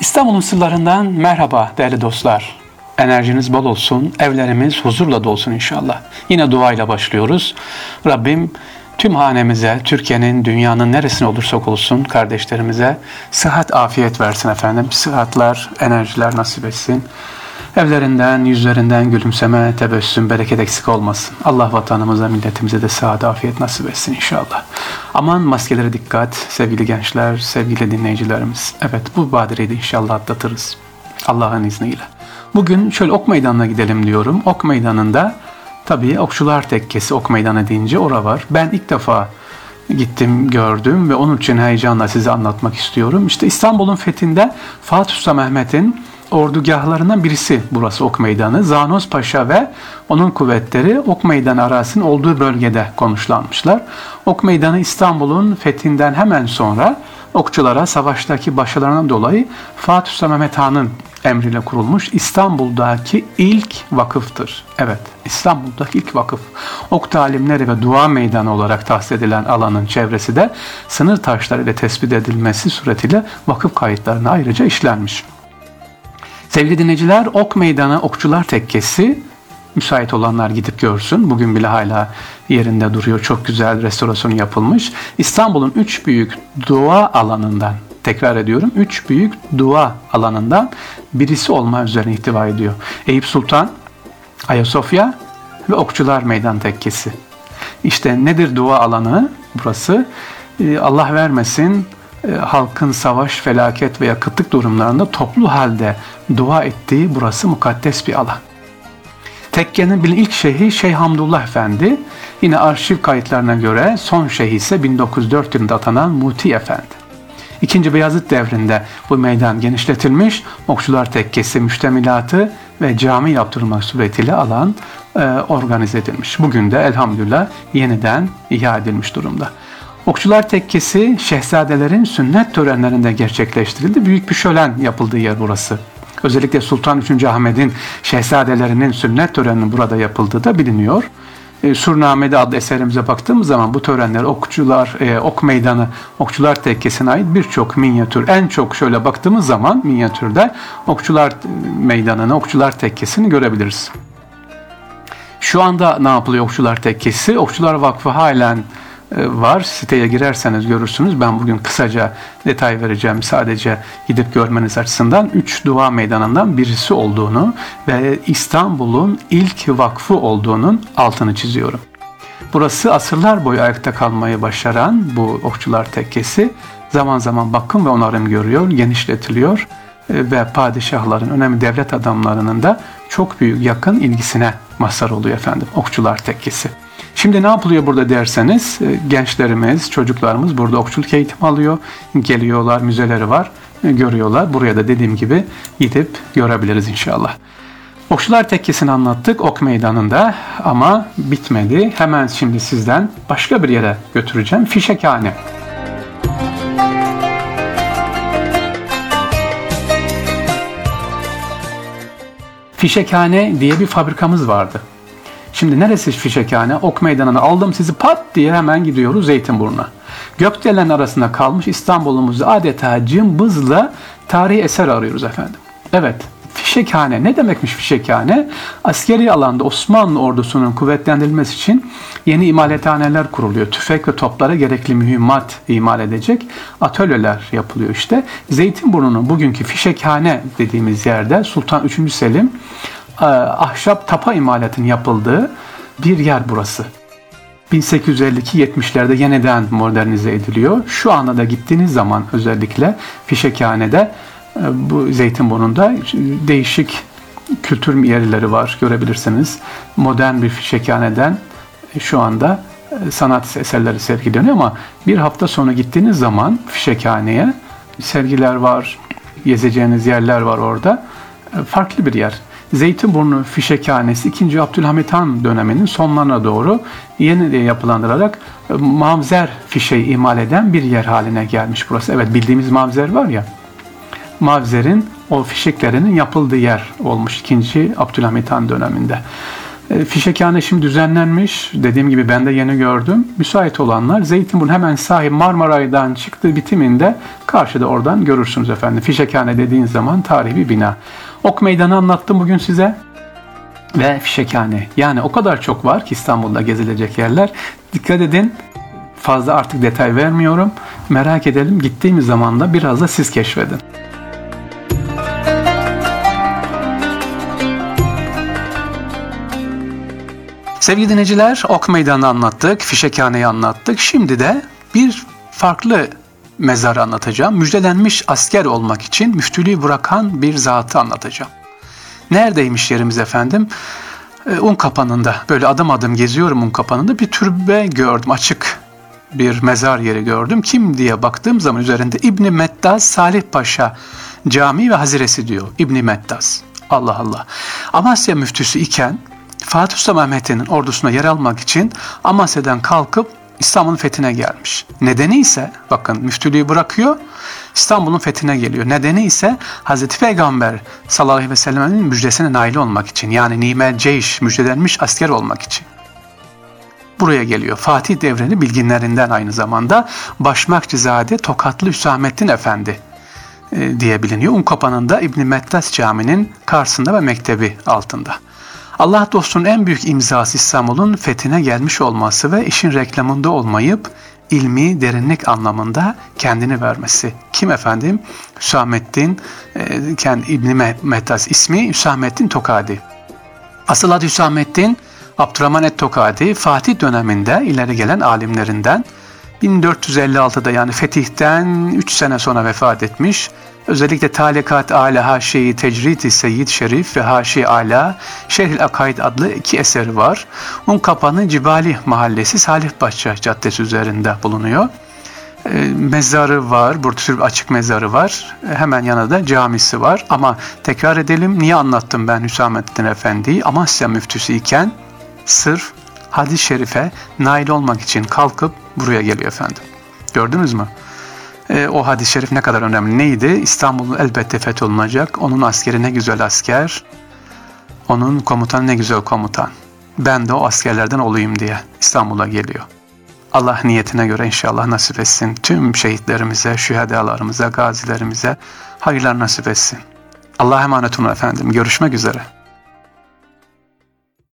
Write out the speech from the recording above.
İstanbul'un sırlarından merhaba değerli dostlar. Enerjiniz bol olsun, evlerimiz huzurla dolsun inşallah. Yine duayla başlıyoruz. Rabbim tüm hanemize, Türkiye'nin, dünyanın neresine olursak olsun kardeşlerimize sıhhat, afiyet versin efendim. Sıhhatler, enerjiler nasip etsin. Evlerinden, yüzlerinden gülümseme, tebessüm, bereket eksik olmasın. Allah vatanımıza, milletimize de sıhhat, afiyet nasip etsin inşallah. Aman maskelere dikkat sevgili gençler, sevgili dinleyicilerimiz. Evet bu badireyi de inşallah atlatırız. Allah'ın izniyle. Bugün şöyle ok meydanına gidelim diyorum. Ok meydanında tabii okçular tekkesi ok meydanı deyince ora var. Ben ilk defa gittim gördüm ve onun için heyecanla size anlatmak istiyorum. İşte İstanbul'un fethinde Fatih Sultan Mehmet'in ordugahlarından birisi burası Ok Meydanı. Zanos Paşa ve onun kuvvetleri Ok Meydanı arasının olduğu bölgede konuşlanmışlar. Ok Meydanı İstanbul'un fethinden hemen sonra okçulara savaştaki başarılarından dolayı Fatih Sultan Mehmet Han'ın emriyle kurulmuş İstanbul'daki ilk vakıftır. Evet, İstanbul'daki ilk vakıf. Ok talimleri ve dua meydanı olarak tahsis edilen alanın çevresi de sınır taşları ile tespit edilmesi suretiyle vakıf kayıtlarına ayrıca işlenmiş. Sevgili dinleyiciler, Ok Meydanı Okçular Tekkesi müsait olanlar gidip görsün. Bugün bile hala yerinde duruyor. Çok güzel restorasyonu yapılmış. İstanbul'un üç büyük dua alanından, tekrar ediyorum, üç büyük dua alanından birisi olma üzerine ihtiva ediyor. Eyüp Sultan, Ayasofya ve Okçular Meydan Tekkesi. İşte nedir dua alanı burası? Ee, Allah vermesin halkın savaş, felaket veya kıtlık durumlarında toplu halde dua ettiği burası mukaddes bir alan. Tekkenin ilk şeyhi Şeyh Hamdullah Efendi, yine arşiv kayıtlarına göre son şeyh ise 1904 yılında atanan Muti Efendi. İkinci Beyazıt devrinde bu meydan genişletilmiş, Okçular Tekkesi müştemilatı ve cami yaptırılmak suretiyle alan e, organize edilmiş. Bugün de elhamdülillah yeniden ihya edilmiş durumda. Okçular Tekkesi şehzadelerin sünnet törenlerinde gerçekleştirildi. Büyük bir şölen yapıldığı yer burası. Özellikle Sultan 3. Ahmet'in şehzadelerinin sünnet töreninin burada yapıldığı da biliniyor. E, Surname'de adlı eserimize baktığımız zaman bu törenler okçular, e, ok meydanı, okçular tekkesine ait birçok minyatür. En çok şöyle baktığımız zaman minyatürde okçular meydanını, okçular tekkesini görebiliriz. Şu anda ne yapılıyor okçular tekkesi? Okçular Vakfı halen var. Siteye girerseniz görürsünüz. Ben bugün kısaca detay vereceğim. Sadece gidip görmeniz açısından üç dua meydanından birisi olduğunu ve İstanbul'un ilk vakfı olduğunun altını çiziyorum. Burası asırlar boyu ayakta kalmayı başaran bu okçular tekkesi zaman zaman bakım ve onarım görüyor, genişletiliyor e, ve padişahların, önemli devlet adamlarının da çok büyük yakın ilgisine mazhar oluyor efendim okçular tekkesi. Şimdi ne yapılıyor burada derseniz e, gençlerimiz, çocuklarımız burada okçuluk eğitim alıyor. Geliyorlar, müzeleri var, e, görüyorlar. Buraya da dediğim gibi gidip görebiliriz inşallah. Okçular Tekkesi'ni anlattık ok meydanında ama bitmedi. Hemen şimdi sizden başka bir yere götüreceğim. Fişekhane. Fişekhane diye bir fabrikamız vardı. Şimdi neresi fişekhane? Ok meydanına aldım sizi pat diye hemen gidiyoruz Zeytinburnu'na. Gökdelen arasında kalmış İstanbul'umuzu adeta cımbızla tarihi eser arıyoruz efendim. Evet, fişekhane ne demekmiş fişekhane? Askeri alanda Osmanlı ordusunun kuvvetlendirilmesi için yeni imalethaneler kuruluyor. Tüfek ve toplara gerekli mühimmat imal edecek atölyeler yapılıyor işte. Zeytinburnu'nun bugünkü fişekhane dediğimiz yerde Sultan 3. Selim ahşap tapa imalatının yapıldığı bir yer burası. 1852-70'lerde yeniden modernize ediliyor. Şu anda da gittiğiniz zaman özellikle Fişekhane'de e, bu Zeytinburnu'nda değişik kültür yerleri var görebilirsiniz. Modern bir fişekhaneden şu anda e, sanat eserleri sergileniyor ama bir hafta sonra gittiğiniz zaman fişekhaneye sergiler var, gezeceğiniz yerler var orada. Farklı bir yer. Zeytinburnu Fişekhanesi 2. Abdülhamit Han döneminin sonlarına doğru yeni yapılandırarak e, mavzer fişeği imal eden bir yer haline gelmiş burası. Evet bildiğimiz mavzer var ya. Mavzerin o fişeklerinin yapıldığı yer olmuş 2. Abdülhamit Han döneminde. E, fişekhane şimdi düzenlenmiş. Dediğim gibi ben de yeni gördüm. Müsait olanlar Zeytinburnu hemen sahip Marmaray'dan çıktığı bitiminde karşıda oradan görürsünüz efendim. Fişekhane dediğin zaman tarihi bir bina. Ok Meydanı anlattım bugün size ve fişekhane. Yani o kadar çok var ki İstanbul'da gezilecek yerler. Dikkat edin fazla artık detay vermiyorum. Merak edelim gittiğimiz zaman da biraz da siz keşfedin. Sevgili dinleyiciler, Ok Meydanı anlattık, Fişekhane'yi anlattık. Şimdi de bir farklı mezarı anlatacağım. Müjdelenmiş asker olmak için müftülüğü bırakan bir zatı anlatacağım. Neredeymiş yerimiz efendim? Ee, un kapanında, böyle adım adım geziyorum un kapanında bir türbe gördüm, açık bir mezar yeri gördüm. Kim diye baktığım zaman üzerinde İbni Mettaz Salih Paşa Cami ve Haziresi diyor. İbni Mettaz. Allah Allah. Amasya müftüsü iken Fatih Sultan Mehmet'in ordusuna yer almak için Amasya'dan kalkıp İstanbul'un fethine gelmiş. Nedeni ise bakın müftülüğü bırakıyor İstanbul'un fethine geliyor. Nedeni ise Hazreti Peygamber sallallahu aleyhi ve sellem'in müjdesine nail olmak için. Yani nimel ceyş müjdelenmiş asker olmak için. Buraya geliyor. Fatih devreni bilginlerinden aynı zamanda Başmakçızade Tokatlı Hüsamettin Efendi e, diye biliniyor. Unkapanı'nda İbn Mettas Camii'nin karşısında ve mektebi altında. Allah dostunun en büyük imzası İstanbul'un fethine gelmiş olması ve işin reklamında olmayıp ilmi derinlik anlamında kendini vermesi. Kim efendim? Hüsamettin, e, kendi İbni Mettas ismi Hüsamettin Tokadi. Asıl adı Hüsamettin, Abdurrahman et-Tokadi, Fatih döneminde ileri gelen alimlerinden 1456'da yani fetihten 3 sene sonra vefat etmiş. Özellikle Talikat Ala Haşi Tecriti Seyyid Şerif ve Haşi Ala Şerhil Akaid adlı iki eseri var. Unkapanı Cibali Mahallesi Salih Paşa Caddesi üzerinde bulunuyor. E, mezarı var, burada tür açık mezarı var. E, hemen yanında camisi var. Ama tekrar edelim, niye anlattım ben Hüsamettin Efendi'yi? Amasya müftüsü iken sırf hadis-i şerife nail olmak için kalkıp buraya geliyor efendim. Gördünüz mü? E, o hadis-i şerif ne kadar önemli. Neydi? İstanbul elbette fetholunacak. Onun askeri ne güzel asker. Onun komutanı ne güzel komutan. Ben de o askerlerden olayım diye İstanbul'a geliyor. Allah niyetine göre inşallah nasip etsin. Tüm şehitlerimize, şühedalarımıza, gazilerimize hayırlar nasip etsin. Allah'a emanet olun efendim. Görüşmek üzere.